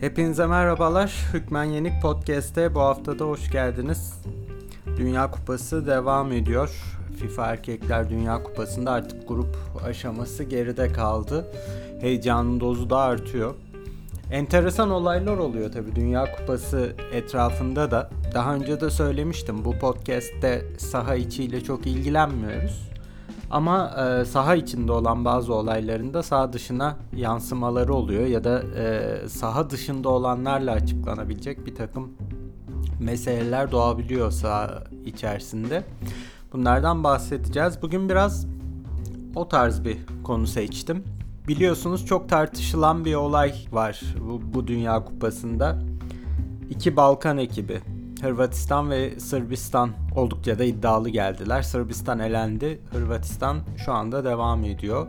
Hepinize merhabalar. Hükmen Yenik Podcast'te bu haftada hoş geldiniz. Dünya Kupası devam ediyor. FIFA Erkekler Dünya Kupası'nda artık grup aşaması geride kaldı. Heyecanın dozu da artıyor. Enteresan olaylar oluyor tabii Dünya Kupası etrafında da. Daha önce de söylemiştim bu podcast'te saha içiyle çok ilgilenmiyoruz. Ama e, saha içinde olan bazı olayların da saha dışına yansımaları oluyor ya da e, saha dışında olanlarla açıklanabilecek bir takım meseleler doğabiliyor saha içerisinde. Bunlardan bahsedeceğiz. Bugün biraz o tarz bir konu seçtim. Biliyorsunuz çok tartışılan bir olay var bu, bu Dünya Kupası'nda. İki Balkan ekibi Hırvatistan ve Sırbistan oldukça da iddialı geldiler. Sırbistan elendi. Hırvatistan şu anda devam ediyor.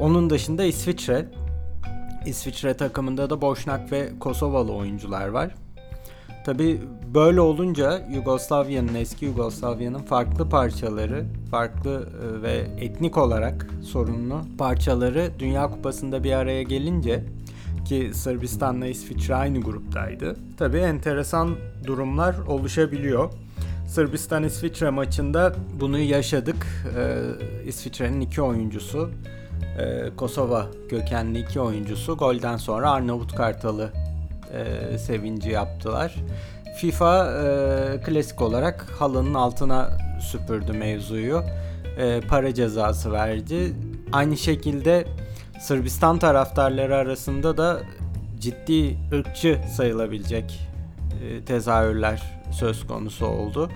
Onun dışında İsviçre. İsviçre takımında da Boşnak ve Kosovalı oyuncular var. Tabi böyle olunca Yugoslavya'nın, eski Yugoslavya'nın farklı parçaları, farklı e, ve etnik olarak sorunlu parçaları Dünya Kupası'nda bir araya gelince ki Sırbistan'la İsviçre aynı gruptaydı. Tabii enteresan durumlar oluşabiliyor. Sırbistan-İsviçre maçında bunu yaşadık. Ee, İsviçre'nin iki oyuncusu, e, Kosova kökenli iki oyuncusu golden sonra Arnavut Kartalı e, sevinci yaptılar. FIFA e, klasik olarak halının altına süpürdü mevzuyu. E, para cezası verdi. Aynı şekilde Sırbistan taraftarları arasında da ciddi ırkçı sayılabilecek e, tezahürler söz konusu oldu.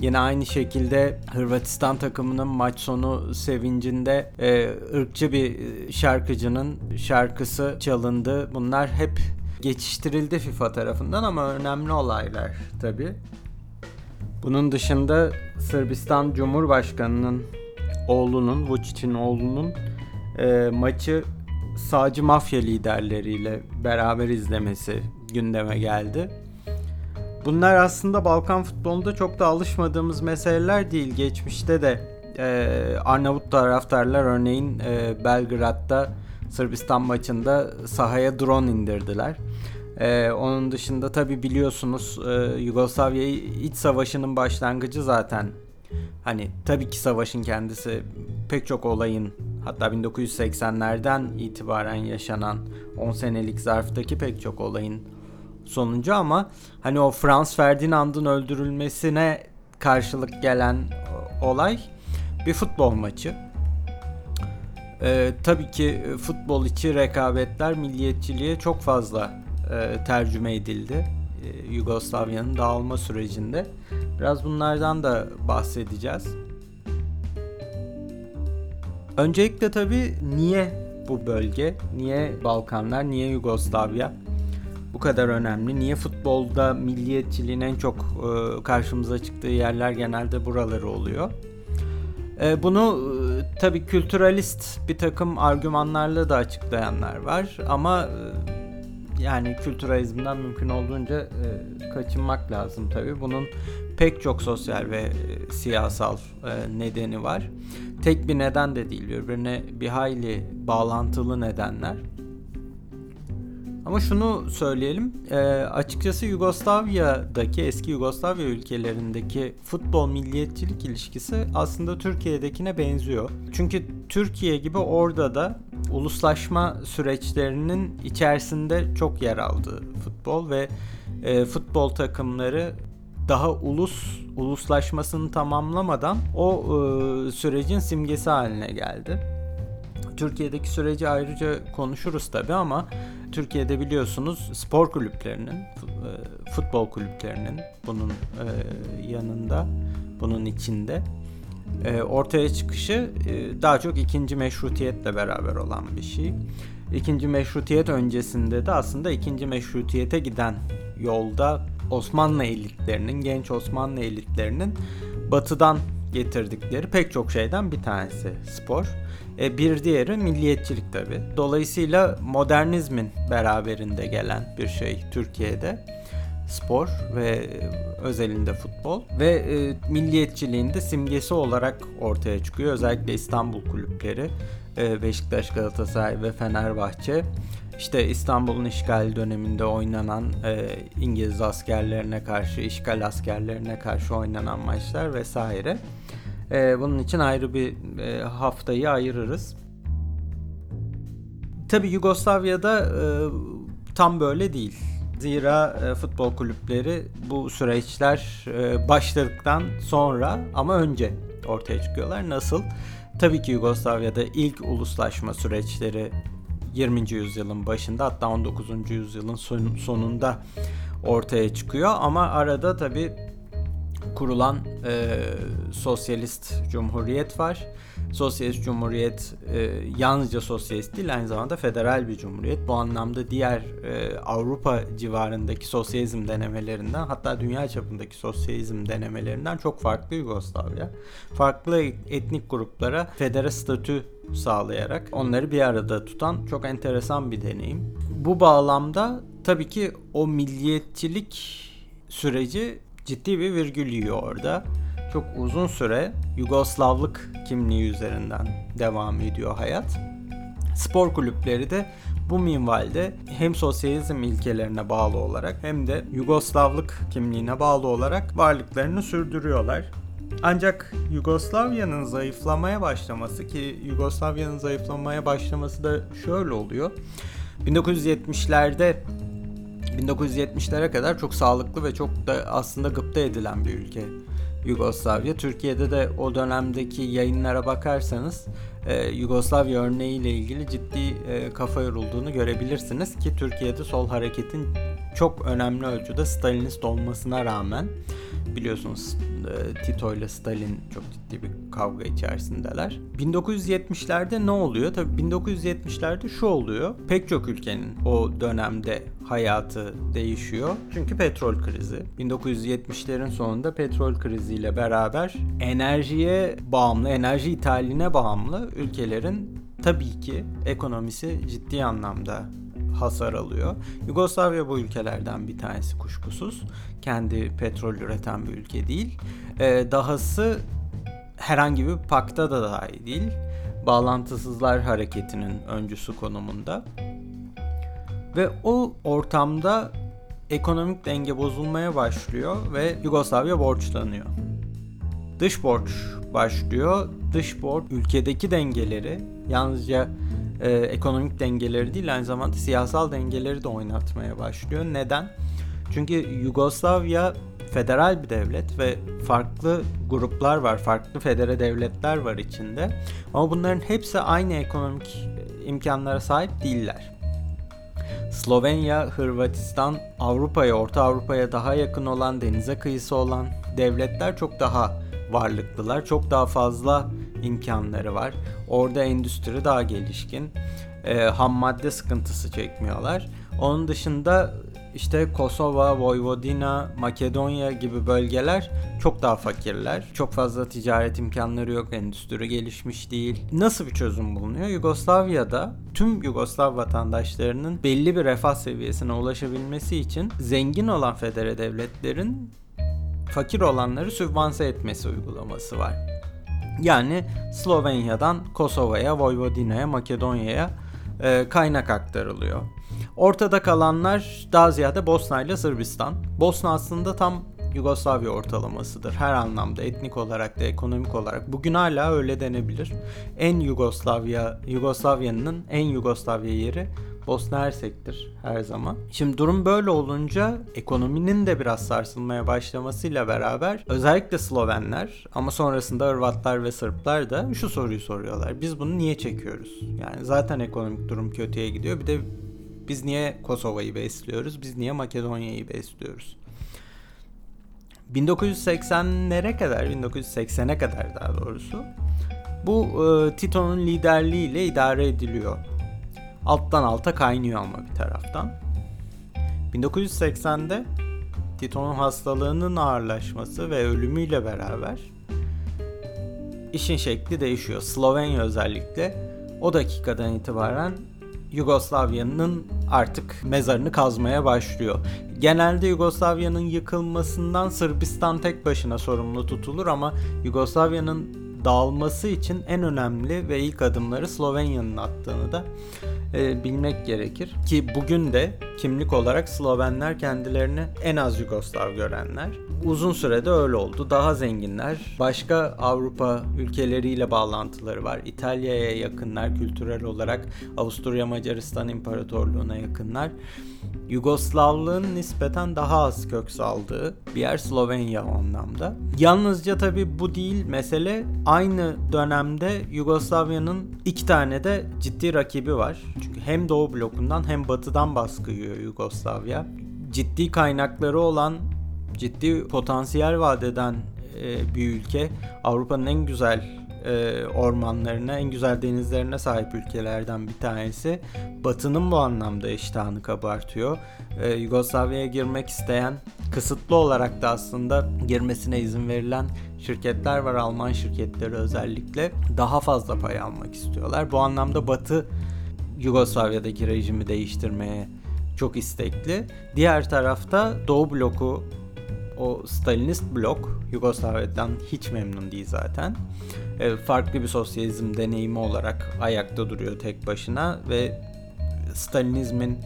Yine aynı şekilde Hırvatistan takımının maç sonu sevincinde e, ırkçı bir şarkıcının şarkısı çalındı. Bunlar hep geçiştirildi FIFA tarafından ama önemli olaylar tabi. Bunun dışında Sırbistan Cumhurbaşkanı'nın oğlunun, Vucic'in oğlunun e, maçı sağcı mafya liderleriyle beraber izlemesi gündeme geldi. Bunlar aslında Balkan futbolunda çok da alışmadığımız meseleler değil. Geçmişte de e, Arnavut taraftarlar örneğin e, Belgrad'da Sırbistan maçında sahaya drone indirdiler. Ee, onun dışında tabi biliyorsunuz e, Yugoslavya iç savaşının başlangıcı zaten. Hani tabii ki savaşın kendisi pek çok olayın hatta 1980'lerden itibaren yaşanan 10 senelik zarftaki pek çok olayın sonucu ama hani o Franz Ferdinand'ın öldürülmesine karşılık gelen olay bir futbol maçı. Ee, tabii ki futbol içi rekabetler milliyetçiliğe çok fazla e, tercüme edildi. E, Yugoslavya'nın dağılma sürecinde. Biraz bunlardan da bahsedeceğiz. Öncelikle tabii niye bu bölge, niye Balkanlar, niye Yugoslavya bu kadar önemli? Niye futbolda milliyetçiliğin en çok e, karşımıza çıktığı yerler genelde buraları oluyor? E, bunu e, tabii kültüralist bir takım argümanlarla da açıklayanlar var ama yani kültüralizmden mümkün olduğunca kaçınmak lazım tabii. Bunun pek çok sosyal ve e, siyasal e, nedeni var. Tek bir neden de değil, birbirine bir hayli bağlantılı nedenler. Ama şunu söyleyelim, e, açıkçası Yugoslavya'daki eski Yugoslavya ülkelerindeki futbol milliyetçilik ilişkisi aslında Türkiye'dekine benziyor. Çünkü Türkiye gibi orada da uluslaşma süreçlerinin içerisinde çok yer aldı futbol ve e, futbol takımları daha ulus uluslaşmasını tamamlamadan o e, sürecin simgesi haline geldi. Türkiye'deki süreci ayrıca konuşuruz tabi ama Türkiye'de biliyorsunuz spor kulüplerinin, e, futbol kulüplerinin bunun e, yanında, bunun içinde e, ortaya çıkışı daha çok ikinci meşrutiyetle beraber olan bir şey. İkinci meşrutiyet öncesinde de aslında ikinci meşrutiyete giden yolda Osmanlı elitlerinin, genç Osmanlı elitlerinin batıdan getirdikleri pek çok şeyden bir tanesi spor. E, bir diğeri milliyetçilik tabi. Dolayısıyla modernizmin beraberinde gelen bir şey Türkiye'de spor ve özelinde futbol ve e, milliyetçiliğin de simgesi olarak ortaya çıkıyor. Özellikle İstanbul kulüpleri e, Beşiktaş, Galatasaray ve Fenerbahçe işte İstanbul'un işgal döneminde oynanan e, İngiliz askerlerine karşı, işgal askerlerine karşı oynanan maçlar vesaire. E, bunun için ayrı bir e, haftayı ayırırız. Tabi Yugoslavya'da e, tam böyle değil. Zira e, futbol kulüpleri bu süreçler e, başladıktan sonra ama önce ortaya çıkıyorlar. Nasıl? Tabii ki Yugoslavya'da ilk uluslaşma süreçleri 20. yüzyılın başında hatta 19. yüzyılın son, sonunda ortaya çıkıyor ama arada tabii kurulan e, sosyalist cumhuriyet var Sosyalist Cumhuriyet e, yalnızca sosyalist değil aynı zamanda federal bir cumhuriyet. Bu anlamda diğer e, Avrupa civarındaki sosyalizm denemelerinden hatta dünya çapındaki sosyalizm denemelerinden çok farklı Yugoslavya. Farklı etnik gruplara federe statü sağlayarak onları bir arada tutan çok enteresan bir deneyim. Bu bağlamda tabii ki o milliyetçilik süreci ciddi bir virgül yiyor orada çok uzun süre Yugoslavlık kimliği üzerinden devam ediyor hayat. Spor kulüpleri de bu minvalde hem sosyalizm ilkelerine bağlı olarak hem de Yugoslavlık kimliğine bağlı olarak varlıklarını sürdürüyorlar. Ancak Yugoslavya'nın zayıflamaya başlaması ki Yugoslavya'nın zayıflamaya başlaması da şöyle oluyor. 1970'lerde 1970'lere kadar çok sağlıklı ve çok da aslında gıpta edilen bir ülke Yugoslavya. Türkiye'de de o dönemdeki yayınlara bakarsanız e, Yugoslavya örneğiyle ilgili ciddi e, kafa yorulduğunu görebilirsiniz ki Türkiye'de sol hareketin çok önemli ölçüde Stalinist olmasına rağmen biliyorsunuz e, Tito ile Stalin çok ciddi bir kavga içerisindeler. 1970'lerde ne oluyor? Tabii 1970'lerde şu oluyor. Pek çok ülkenin o dönemde hayatı değişiyor. Çünkü petrol krizi. 1970'lerin sonunda petrol kriziyle beraber enerjiye bağımlı, enerji ithaline bağımlı ülkelerin tabii ki ekonomisi ciddi anlamda hasar alıyor. Yugoslavya bu ülkelerden bir tanesi kuşkusuz. Kendi petrol üreten bir ülke değil. Ee, dahası herhangi bir pakta da dahi değil. Bağlantısızlar hareketinin öncüsü konumunda. Ve o ortamda ekonomik denge bozulmaya başlıyor ve Yugoslavya borçlanıyor. Dış borç başlıyor. Dış borç ülkedeki dengeleri yalnızca e, ekonomik dengeleri değil aynı zamanda siyasal dengeleri de oynatmaya başlıyor. Neden? Çünkü Yugoslavya federal bir devlet ve farklı gruplar var, farklı federe devletler var içinde. Ama bunların hepsi aynı ekonomik imkanlara sahip değiller. Slovenya, Hırvatistan, Avrupa'ya, Orta Avrupa'ya daha yakın olan, denize kıyısı olan devletler çok daha varlıklılar. Çok daha fazla imkanları var. Orada endüstri daha gelişkin. E, ham madde sıkıntısı çekmiyorlar. Onun dışında işte Kosova, Vojvodina, Makedonya gibi bölgeler çok daha fakirler. Çok fazla ticaret imkanları yok, endüstri gelişmiş değil. Nasıl bir çözüm bulunuyor? Yugoslavya'da tüm Yugoslav vatandaşlarının belli bir refah seviyesine ulaşabilmesi için zengin olan federe devletlerin fakir olanları sübvanse etmesi uygulaması var. Yani Slovenya'dan Kosova'ya, Vojvodina'ya, Makedonya'ya e, kaynak aktarılıyor. Ortada kalanlar daha ziyade Bosna ile Sırbistan. Bosna aslında tam Yugoslavya ortalamasıdır her anlamda etnik olarak da ekonomik olarak. Bugün hala öyle denebilir. En Yugoslavya Yugoslavya'nın en Yugoslavya yeri Bosna Hersek'tir her zaman. Şimdi durum böyle olunca ekonominin de biraz sarsılmaya başlamasıyla beraber özellikle Slovenler ama sonrasında Hırvatlar ve Sırplar da şu soruyu soruyorlar. Biz bunu niye çekiyoruz? Yani zaten ekonomik durum kötüye gidiyor. Bir de biz niye Kosova'yı besliyoruz? Biz niye Makedonya'yı besliyoruz? 1980'lere kadar, 1980'e kadar daha doğrusu bu e, Tito'nun liderliğiyle idare ediliyor alttan alta kaynıyor ama bir taraftan. 1980'de Tito'nun hastalığının ağırlaşması ve ölümüyle beraber işin şekli değişiyor. Slovenya özellikle o dakikadan itibaren Yugoslavya'nın artık mezarını kazmaya başlıyor. Genelde Yugoslavya'nın yıkılmasından Sırbistan tek başına sorumlu tutulur ama Yugoslavya'nın dağılması için en önemli ve ilk adımları Slovenya'nın attığını da e, bilmek gerekir. Ki bugün de kimlik olarak Slovenler kendilerini en az Yugoslav görenler. Uzun sürede öyle oldu. Daha zenginler. Başka Avrupa ülkeleriyle bağlantıları var. İtalya'ya yakınlar kültürel olarak. Avusturya Macaristan İmparatorluğu'na yakınlar. Yugoslavlığın nispeten daha az kök saldığı bir yer Slovenya anlamda. Yalnızca tabi bu değil mesele aynı dönemde Yugoslavya'nın iki tane de ciddi rakibi var. Çünkü hem Doğu blokundan hem Batı'dan baskı yiyor Yugoslavya. Ciddi kaynakları olan, ciddi potansiyel vadeden e, bir ülke. Avrupa'nın en güzel e, ormanlarına, en güzel denizlerine sahip ülkelerden bir tanesi. Batı'nın bu anlamda iştahını kabartıyor. E, Yugoslavya'ya girmek isteyen, kısıtlı olarak da aslında girmesine izin verilen şirketler var. Alman şirketleri özellikle daha fazla pay almak istiyorlar. Bu anlamda Batı Yugoslavya'daki rejimi değiştirmeye çok istekli. Diğer tarafta Doğu bloku o Stalinist blok Yugoslavya'dan hiç memnun değil zaten. E, farklı bir sosyalizm deneyimi olarak ayakta duruyor tek başına ve Stalinizmin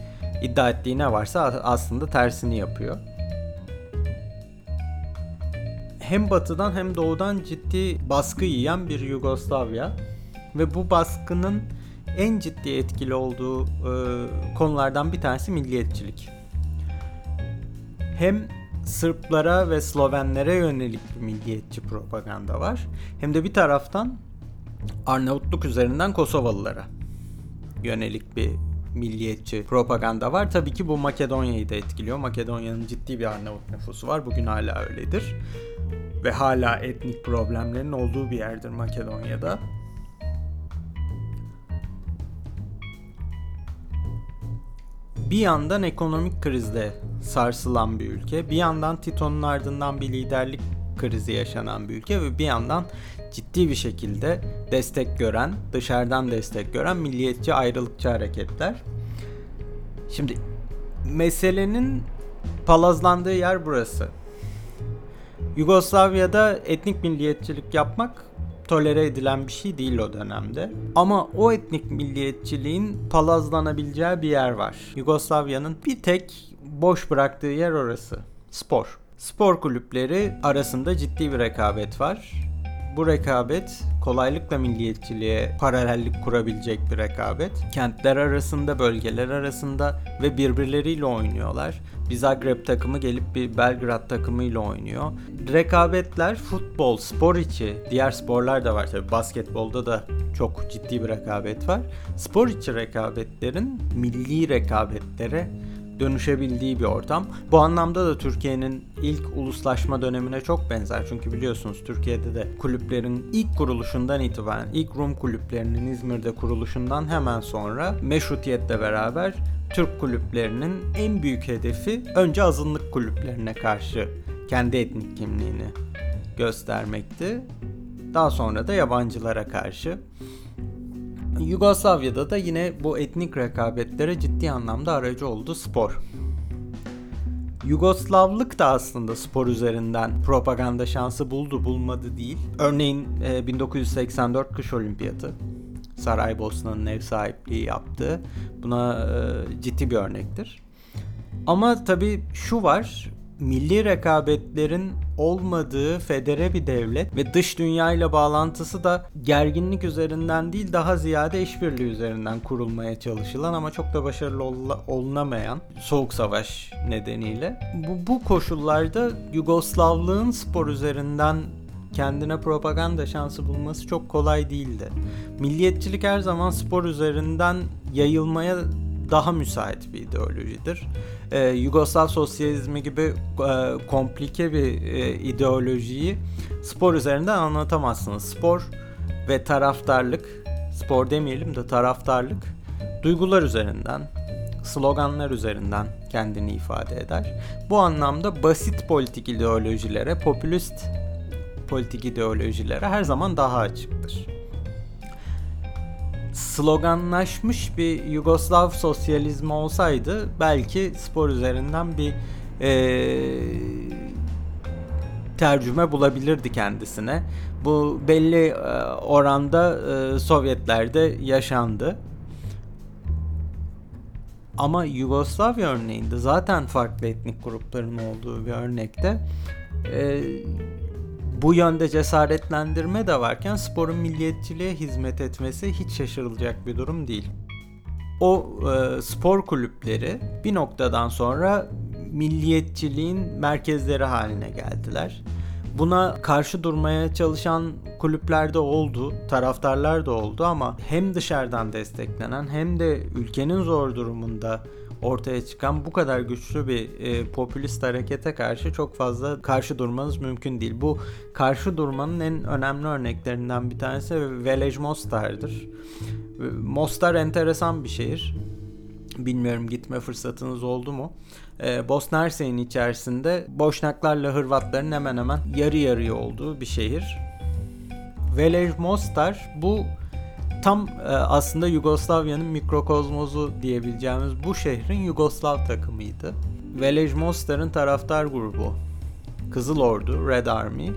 iddia ettiği ne varsa aslında tersini yapıyor. Hem batıdan hem doğudan ciddi baskı yiyen bir Yugoslavya ve bu baskının en ciddi etkili olduğu e, konulardan bir tanesi milliyetçilik. Hem Sırplara ve Slovenlere yönelik bir milliyetçi propaganda var. Hem de bir taraftan Arnavutluk üzerinden Kosovalılara yönelik bir milliyetçi propaganda var. Tabii ki bu Makedonya'yı da etkiliyor. Makedonya'nın ciddi bir Arnavut nüfusu var. Bugün hala öyledir. Ve hala etnik problemlerin olduğu bir yerdir Makedonya'da. Bir yandan ekonomik krizde sarsılan bir ülke, bir yandan Tito'nun ardından bir liderlik krizi yaşanan bir ülke ve bir yandan ciddi bir şekilde destek gören, dışarıdan destek gören milliyetçi ayrılıkçı hareketler. Şimdi meselenin palazlandığı yer burası. Yugoslavya'da etnik milliyetçilik yapmak tolere edilen bir şey değil o dönemde. Ama o etnik milliyetçiliğin palazlanabileceği bir yer var. Yugoslavya'nın bir tek boş bıraktığı yer orası. Spor. Spor kulüpleri arasında ciddi bir rekabet var. Bu rekabet kolaylıkla milliyetçiliğe paralellik kurabilecek bir rekabet. Kentler arasında, bölgeler arasında ve birbirleriyle oynuyorlar. Bir Zagreb takımı gelip bir Belgrad takımıyla oynuyor. Rekabetler futbol, spor içi, diğer sporlar da var tabii. Basketbolda da çok ciddi bir rekabet var. Spor içi rekabetlerin milli rekabetlere dönüşebildiği bir ortam. Bu anlamda da Türkiye'nin ilk uluslaşma dönemine çok benzer. Çünkü biliyorsunuz Türkiye'de de kulüplerin ilk kuruluşundan itibaren, ilk Rum kulüplerinin İzmir'de kuruluşundan hemen sonra meşrutiyetle beraber Türk kulüplerinin en büyük hedefi önce azınlık kulüplerine karşı kendi etnik kimliğini göstermekti. Daha sonra da yabancılara karşı. Yugoslavya'da da yine bu etnik rekabetlere ciddi anlamda aracı oldu spor. Yugoslavlık da aslında spor üzerinden propaganda şansı buldu bulmadı değil. Örneğin 1984 e, kış olimpiyatı Saraybosna'nın ev sahipliği yaptığı buna e, ciddi bir örnektir. Ama tabii şu var milli rekabetlerin olmadığı federe bir devlet ve dış dünya ile bağlantısı da gerginlik üzerinden değil daha ziyade işbirliği üzerinden kurulmaya çalışılan ama çok da başarılı ol- olunamayan soğuk savaş nedeniyle. Bu, bu koşullarda Yugoslavlığın spor üzerinden kendine propaganda şansı bulması çok kolay değildi. Milliyetçilik her zaman spor üzerinden yayılmaya daha müsait bir ideolojidir. Ee, Yugoslav sosyalizmi gibi e, komplike bir e, ideolojiyi spor üzerinden anlatamazsınız. Spor ve taraftarlık, spor demeyelim de taraftarlık duygular üzerinden, sloganlar üzerinden kendini ifade eder. Bu anlamda basit politik ideolojilere, popülist politik ideolojilere her zaman daha açıktır sloganlaşmış bir Yugoslav sosyalizmi olsaydı belki spor üzerinden bir e, tercüme bulabilirdi kendisine. Bu belli e, oranda e, Sovyetlerde yaşandı. Ama Yugoslavya örneğinde zaten farklı etnik grupların olduğu bir örnekte e, bu yönde cesaretlendirme de varken sporun milliyetçiliğe hizmet etmesi hiç şaşırılacak bir durum değil. O e, spor kulüpleri bir noktadan sonra milliyetçiliğin merkezleri haline geldiler. Buna karşı durmaya çalışan kulüpler de oldu, taraftarlar da oldu ama hem dışarıdan desteklenen hem de ülkenin zor durumunda ortaya çıkan bu kadar güçlü bir e, popülist harekete karşı çok fazla karşı durmanız mümkün değil. Bu karşı durmanın en önemli örneklerinden bir tanesi Velej Mostar'dır. Mostar enteresan bir şehir. Bilmiyorum gitme fırsatınız oldu mu? Ee, Bosna Hersek'in içerisinde Boşnaklarla Hırvatların hemen hemen yarı yarıya olduğu bir şehir. Velej Mostar bu tam e, aslında Yugoslavya'nın mikrokozmozu diyebileceğimiz bu şehrin Yugoslav takımıydı. Velej Mostar'ın taraftar grubu Kızıl Ordu, Red Army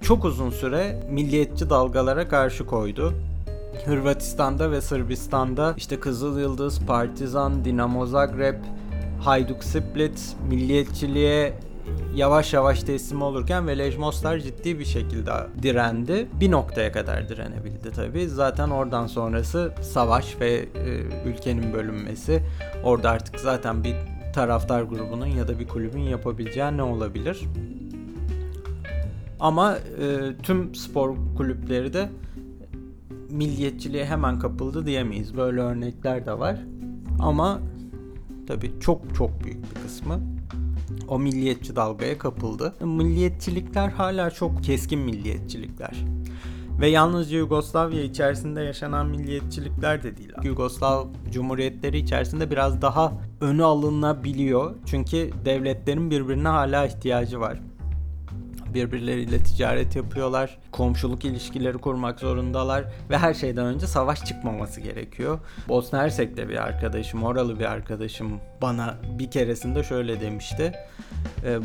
çok uzun süre milliyetçi dalgalara karşı koydu. Hırvatistan'da ve Sırbistan'da işte Kızıl Yıldız, Partizan, Dinamo Zagreb, Hajduk Split milliyetçiliğe yavaş yavaş teslim olurken Velej Mostar ciddi bir şekilde direndi. Bir noktaya kadar direnebildi tabi. Zaten oradan sonrası savaş ve e, ülkenin bölünmesi. Orada artık zaten bir taraftar grubunun ya da bir kulübün yapabileceği ne olabilir? Ama e, tüm spor kulüpleri de milliyetçiliğe hemen kapıldı diyemeyiz. Böyle örnekler de var. Ama tabii çok çok büyük bir kısmı o milliyetçi dalgaya kapıldı. Milliyetçilikler hala çok keskin milliyetçilikler. Ve yalnızca Yugoslavya içerisinde yaşanan milliyetçilikler de değil. Yugoslav cumhuriyetleri içerisinde biraz daha önü alınabiliyor. Çünkü devletlerin birbirine hala ihtiyacı var birbirleriyle ticaret yapıyorlar. Komşuluk ilişkileri kurmak zorundalar ve her şeyden önce savaş çıkmaması gerekiyor. Bosna Hersek'te bir arkadaşım, oralı bir arkadaşım bana bir keresinde şöyle demişti. Ee,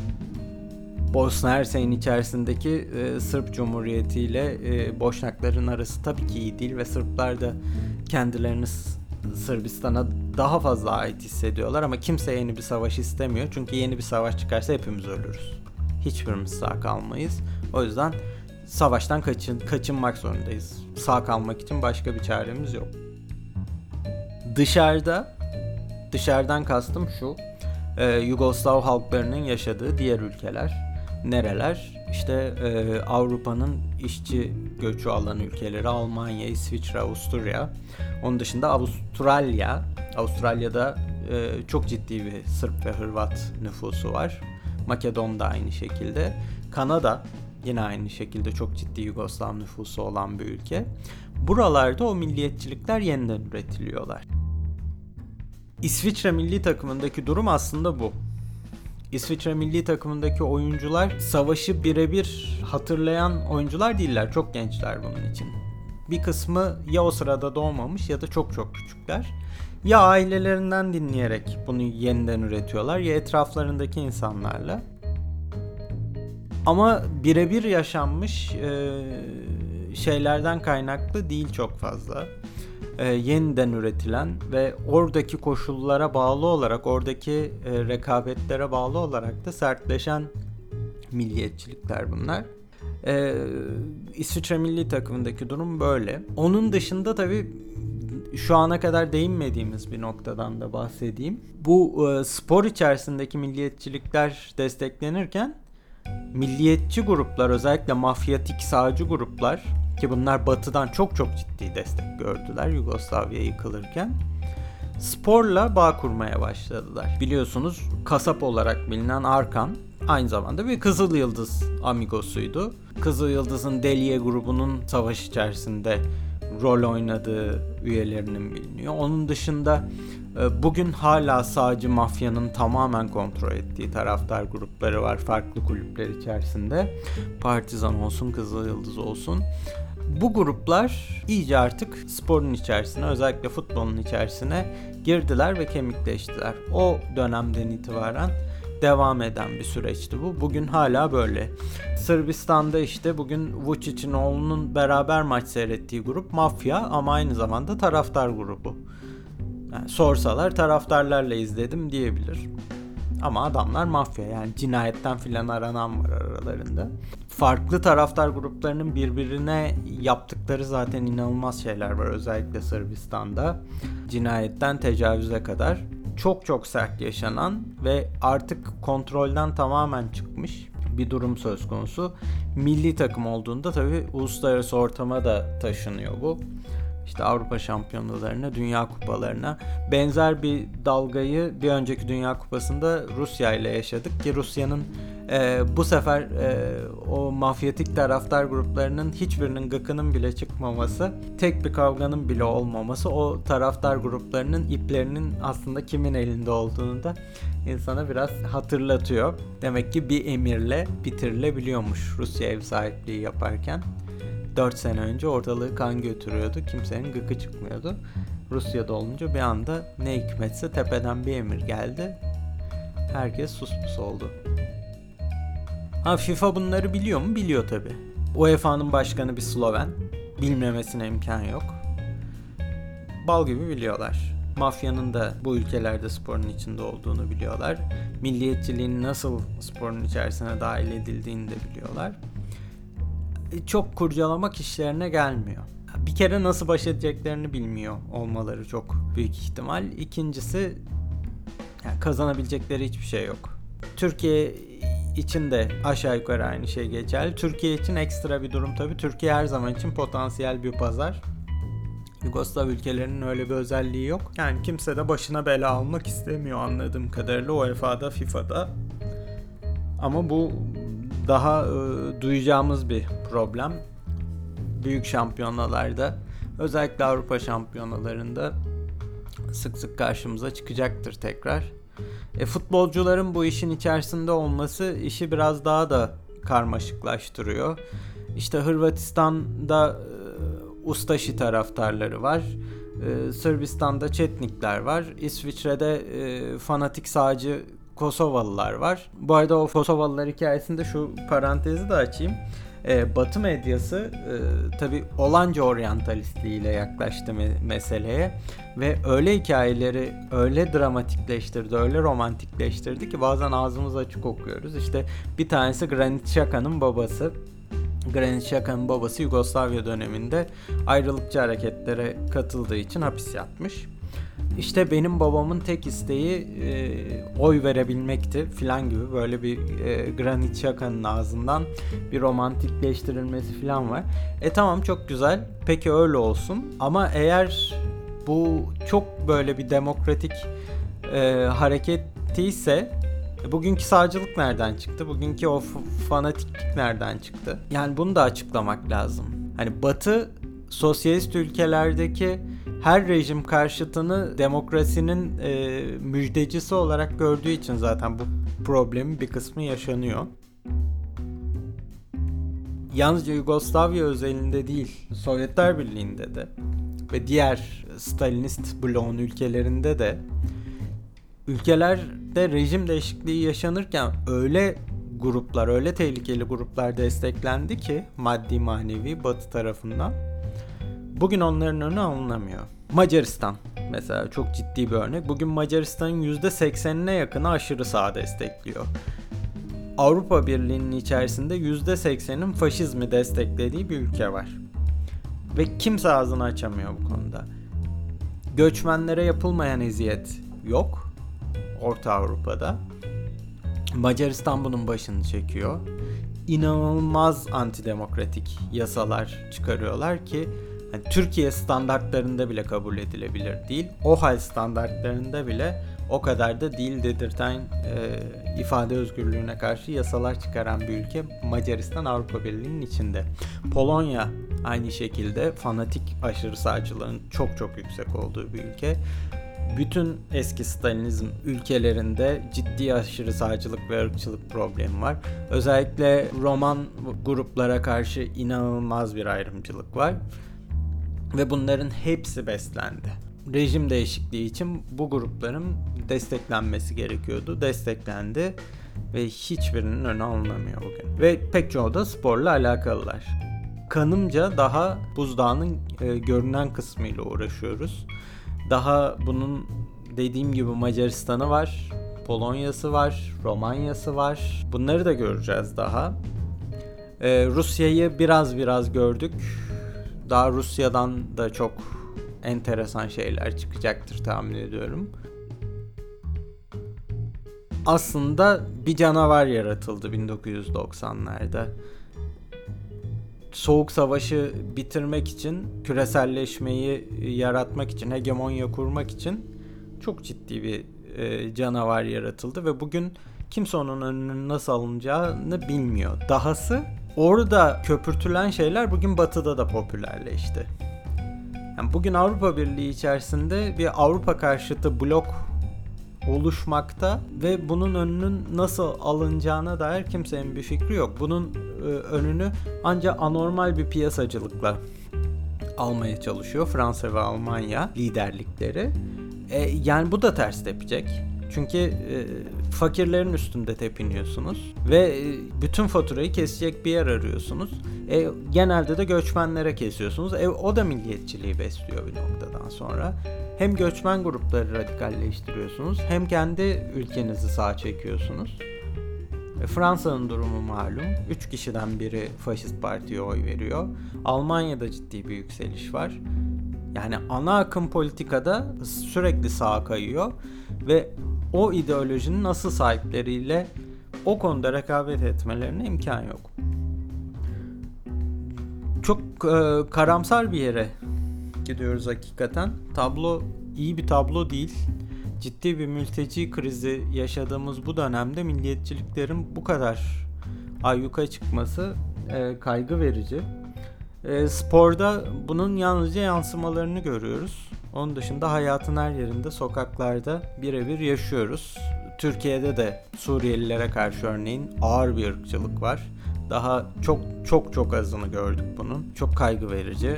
Bosna Hersek'in içerisindeki e, Sırp Cumhuriyeti ile e, Boşnakların arası tabii ki iyi değil ve Sırplar da kendilerini Sırbistan'a daha fazla ait hissediyorlar ama kimse yeni bir savaş istemiyor. Çünkü yeni bir savaş çıkarsa hepimiz ölürüz hiçbirimiz sağ kalmayız. O yüzden savaştan kaçın, kaçınmak zorundayız. Sağ kalmak için başka bir çaremiz yok. Dışarıda, dışarıdan kastım şu, e, Yugoslav halklarının yaşadığı diğer ülkeler. Nereler? İşte e, Avrupa'nın işçi göçü alan ülkeleri Almanya, İsviçre, Avusturya. Onun dışında Avustralya. Avustralya'da e, çok ciddi bir Sırp ve Hırvat nüfusu var. Makedon da aynı şekilde. Kanada yine aynı şekilde çok ciddi Yugoslav nüfusu olan bir ülke. Buralarda o milliyetçilikler yeniden üretiliyorlar. İsviçre milli takımındaki durum aslında bu. İsviçre milli takımındaki oyuncular savaşı birebir hatırlayan oyuncular değiller. Çok gençler bunun için. Bir kısmı ya o sırada doğmamış ya da çok çok küçükler ya ailelerinden dinleyerek bunu yeniden üretiyorlar ya etraflarındaki insanlarla. Ama birebir yaşanmış e, şeylerden kaynaklı değil çok fazla. E, yeniden üretilen ve oradaki koşullara bağlı olarak, oradaki e, rekabetlere bağlı olarak da sertleşen milliyetçilikler bunlar. E, İsviçre milli takımındaki durum böyle. Onun dışında tabii şu ana kadar değinmediğimiz bir noktadan da bahsedeyim. Bu e, spor içerisindeki milliyetçilikler desteklenirken milliyetçi gruplar özellikle mafyatik sağcı gruplar ki bunlar batıdan çok çok ciddi destek gördüler Yugoslavya yıkılırken sporla bağ kurmaya başladılar. Biliyorsunuz kasap olarak bilinen Arkan aynı zamanda bir Kızıl Yıldız amigosuydu. Kızıl Yıldız'ın Delie grubunun savaş içerisinde rol oynadığı üyelerinin biliniyor. Onun dışında e, bugün hala sağcı mafyanın tamamen kontrol ettiği taraftar grupları var farklı kulüpler içerisinde. Partizan olsun, Kızıl Yıldız olsun. Bu gruplar iyice artık sporun içerisine özellikle futbolun içerisine girdiler ve kemikleştiler. O dönemden itibaren devam eden bir süreçti bu. Bugün hala böyle. Sırbistan'da işte bugün Vucic'in oğlunun beraber maç seyrettiği grup mafya ama aynı zamanda taraftar grubu. Yani sorsalar taraftarlarla izledim diyebilir. Ama adamlar mafya yani cinayetten filan aranan var aralarında. Farklı taraftar gruplarının birbirine yaptıkları zaten inanılmaz şeyler var özellikle Sırbistan'da. Cinayetten tecavüze kadar çok çok sert yaşanan ve artık kontrolden tamamen çıkmış bir durum söz konusu. Milli takım olduğunda tabii uluslararası ortama da taşınıyor bu işte Avrupa şampiyonalarına, dünya kupalarına benzer bir dalgayı bir önceki dünya kupasında Rusya ile yaşadık ki Rusya'nın e, bu sefer e, o mafyatik taraftar gruplarının hiçbirinin gıkının bile çıkmaması, tek bir kavganın bile olmaması o taraftar gruplarının iplerinin aslında kimin elinde olduğunu da insana biraz hatırlatıyor. Demek ki bir emirle bitirilebiliyormuş Rusya ev sahipliği yaparken. 4 sene önce ortalığı kan götürüyordu. Kimsenin gıkı çıkmıyordu. Rusya'da olunca bir anda ne hikmetse tepeden bir emir geldi. Herkes sus pus oldu. Ha FIFA bunları biliyor mu? Biliyor tabi. UEFA'nın başkanı bir Sloven. Bilmemesine imkan yok. Bal gibi biliyorlar. Mafyanın da bu ülkelerde sporun içinde olduğunu biliyorlar. Milliyetçiliğin nasıl sporun içerisine dahil edildiğini de biliyorlar. Çok kurcalamak işlerine gelmiyor. Bir kere nasıl baş edeceklerini bilmiyor olmaları çok büyük ihtimal. İkincisi yani kazanabilecekleri hiçbir şey yok. Türkiye için de aşağı yukarı aynı şey geçerli. Türkiye için ekstra bir durum tabii. Türkiye her zaman için potansiyel bir pazar. Yugoslav ülkelerinin öyle bir özelliği yok. Yani kimse de başına bela almak istemiyor anladığım kadarıyla UEFA'da, FIFA'da. Ama bu daha e, duyacağımız bir problem. Büyük şampiyonalarda özellikle Avrupa şampiyonalarında sık sık karşımıza çıkacaktır tekrar. E, futbolcuların bu işin içerisinde olması işi biraz daha da karmaşıklaştırıyor. İşte Hırvatistan'da e, Ustaşi taraftarları var. E, Sırbistan'da Çetnikler var. İsviçre'de e, fanatik sağcı Kosovalılar var. Bu arada o Kosovalılar hikayesinde şu parantezi de açayım. Ee, Batı medyası e, tabi olanca oryantalistliğiyle yaklaştı me- meseleye ve öyle hikayeleri öyle dramatikleştirdi, öyle romantikleştirdi ki bazen ağzımız açık okuyoruz. İşte bir tanesi Granit Xhaka'nın babası. Granit Xhaka'nın babası Yugoslavya döneminde ayrılıkçı hareketlere katıldığı için hapis yatmış. İşte benim babamın tek isteği e, oy verebilmekti filan gibi böyle bir e, Granit Xhaka'nın ağzından bir romantikleştirilmesi filan var. E tamam çok güzel. Peki öyle olsun. Ama eğer bu çok böyle bir demokratik e, harekettiyse e, bugünkü sağcılık nereden çıktı? Bugünkü o fanatiklik nereden çıktı? Yani bunu da açıklamak lazım. Hani Batı sosyalist ülkelerdeki her rejim karşıtını demokrasinin e, müjdecisi olarak gördüğü için zaten bu problemin bir kısmı yaşanıyor. Yalnızca Yugoslavya özelinde değil, Sovyetler Birliği'nde de ve diğer Stalinist bloğun ülkelerinde de ülkelerde rejim değişikliği yaşanırken öyle gruplar, öyle tehlikeli gruplar desteklendi ki maddi manevi batı tarafından Bugün onların önü alınamıyor. Macaristan mesela çok ciddi bir örnek. Bugün Macaristan'ın %80'ine yakını aşırı sağ destekliyor. Avrupa Birliği'nin içerisinde %80'in faşizmi desteklediği bir ülke var. Ve kimse ağzını açamıyor bu konuda. Göçmenlere yapılmayan eziyet yok Orta Avrupa'da. Macaristan bunun başını çekiyor. İnanılmaz antidemokratik yasalar çıkarıyorlar ki yani Türkiye standartlarında bile kabul edilebilir değil. O hal standartlarında bile o kadar da değil dedirten e, ifade özgürlüğüne karşı yasalar çıkaran bir ülke Macaristan Avrupa Birliği'nin içinde. Polonya aynı şekilde fanatik aşırı sağcılığın çok çok yüksek olduğu bir ülke. Bütün eski Stalinizm ülkelerinde ciddi aşırı sağcılık ve ırkçılık problemi var. Özellikle Roman gruplara karşı inanılmaz bir ayrımcılık var. Ve bunların hepsi beslendi. Rejim değişikliği için bu grupların desteklenmesi gerekiyordu. Desteklendi ve hiçbirinin önü alınamıyor bugün. Ve pek çoğu da sporla alakalılar. Kanımca daha buzdağının e, görünen kısmıyla uğraşıyoruz. Daha bunun dediğim gibi Macaristan'ı var, Polonya'sı var, Romanya'sı var. Bunları da göreceğiz daha. Ee, Rusya'yı biraz biraz gördük. Daha Rusya'dan da çok enteresan şeyler çıkacaktır tahmin ediyorum. Aslında bir canavar yaratıldı 1990'larda. Soğuk Savaşı bitirmek için, küreselleşmeyi yaratmak için, hegemonya kurmak için çok ciddi bir e, canavar yaratıldı ve bugün kimse onun önünün nasıl alınacağını bilmiyor. Dahası orada köpürtülen şeyler bugün batıda da popülerleşti. Yani bugün Avrupa Birliği içerisinde bir Avrupa karşıtı blok oluşmakta ve bunun önünün nasıl alınacağına dair kimsenin bir fikri yok. Bunun e, önünü ancak anormal bir piyasacılıkla almaya çalışıyor Fransa ve Almanya liderlikleri. E, yani bu da ters tepecek. Çünkü e, fakirlerin üstünde tepiniyorsunuz ve e, bütün faturayı kesecek bir yer arıyorsunuz. E, genelde de göçmenlere kesiyorsunuz. E, o da milliyetçiliği besliyor bir noktadan sonra. Hem göçmen grupları radikalleştiriyorsunuz hem kendi ülkenizi sağ çekiyorsunuz. E, Fransa'nın durumu malum. 3 kişiden biri faşist partiye oy veriyor. Almanya'da ciddi bir yükseliş var. Yani ana akım politikada sürekli sağa kayıyor ve o ideolojinin nasıl sahipleriyle o konuda rekabet etmelerine imkan yok. Çok e, karamsar bir yere gidiyoruz hakikaten. Tablo iyi bir tablo değil. Ciddi bir mülteci krizi yaşadığımız bu dönemde milliyetçiliklerin bu kadar ayyuka çıkması e, kaygı verici. E, sporda bunun yalnızca yansımalarını görüyoruz. Onun dışında hayatın her yerinde, sokaklarda birebir yaşıyoruz. Türkiye'de de Suriyelilere karşı örneğin ağır bir ırkçılık var. Daha çok çok çok azını gördük bunun. Çok kaygı verici.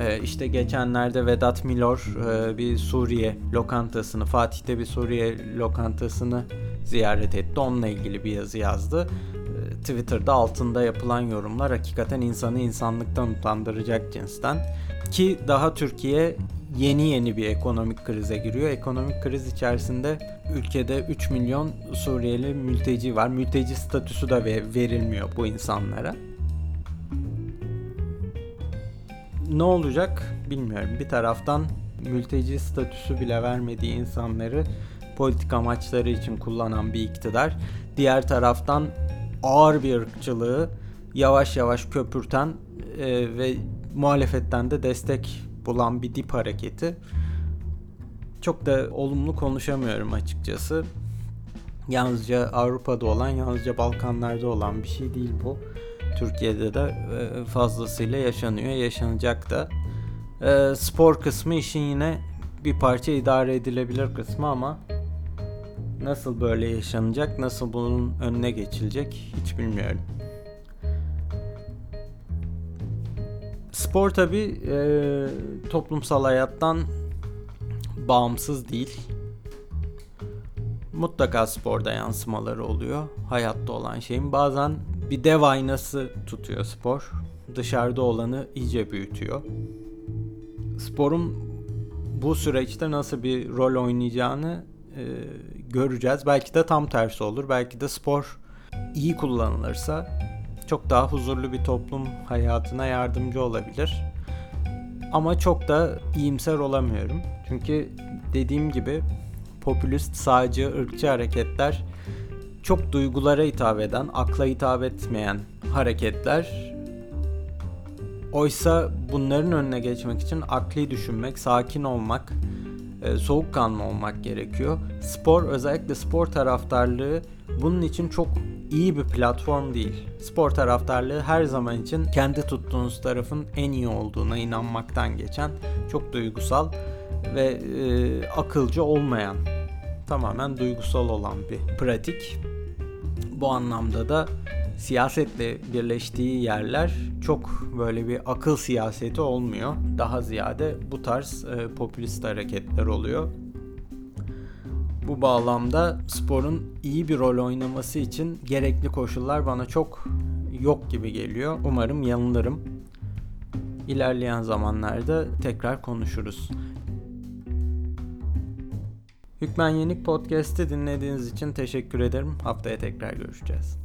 Ee, işte geçenlerde Vedat Milor e, bir Suriye lokantasını, Fatih'te bir Suriye lokantasını ziyaret etti. Onunla ilgili bir yazı yazdı. Ee, Twitter'da altında yapılan yorumlar hakikaten insanı insanlıktan utandıracak cinsten. Ki daha Türkiye yeni yeni bir ekonomik krize giriyor. Ekonomik kriz içerisinde ülkede 3 milyon Suriyeli mülteci var. Mülteci statüsü de verilmiyor bu insanlara. Ne olacak bilmiyorum. Bir taraftan mülteci statüsü bile vermediği insanları politik amaçları için kullanan bir iktidar. Diğer taraftan ağır bir ırkçılığı yavaş yavaş köpürten e, ve muhalefetten de destek bulan bir dip hareketi. Çok da olumlu konuşamıyorum açıkçası. Yalnızca Avrupa'da olan, yalnızca Balkanlarda olan bir şey değil bu. Türkiye'de de e, fazlasıyla yaşanıyor, yaşanacak da. E, spor kısmı işin yine bir parça idare edilebilir kısmı ama nasıl böyle yaşanacak, nasıl bunun önüne geçilecek hiç bilmiyorum. Spor tabi e, toplumsal hayattan bağımsız değil. Mutlaka sporda yansımaları oluyor. Hayatta olan şeyin. Bazen bir dev aynası tutuyor spor. Dışarıda olanı iyice büyütüyor. Sporun bu süreçte nasıl bir rol oynayacağını e, göreceğiz. Belki de tam tersi olur. Belki de spor iyi kullanılırsa çok daha huzurlu bir toplum hayatına yardımcı olabilir. Ama çok da iyimser olamıyorum. Çünkü dediğim gibi popülist, sağcı, ırkçı hareketler çok duygulara hitap eden, akla hitap etmeyen hareketler. Oysa bunların önüne geçmek için akli düşünmek, sakin olmak, e, soğukkanlı olmak gerekiyor. Spor özellikle spor taraftarlığı bunun için çok iyi bir platform değil. Spor taraftarlığı her zaman için kendi tuttuğunuz tarafın en iyi olduğuna inanmaktan geçen çok duygusal ve e, akılcı olmayan tamamen duygusal olan bir pratik. Bu anlamda da siyasetle birleştiği yerler çok böyle bir akıl siyaseti olmuyor. Daha ziyade bu tarz e, popülist hareketler oluyor. Bu bağlamda sporun iyi bir rol oynaması için gerekli koşullar bana çok yok gibi geliyor. Umarım yanılırım. İlerleyen zamanlarda tekrar konuşuruz. Hükmen Yenik Podcast'i dinlediğiniz için teşekkür ederim. Haftaya tekrar görüşeceğiz.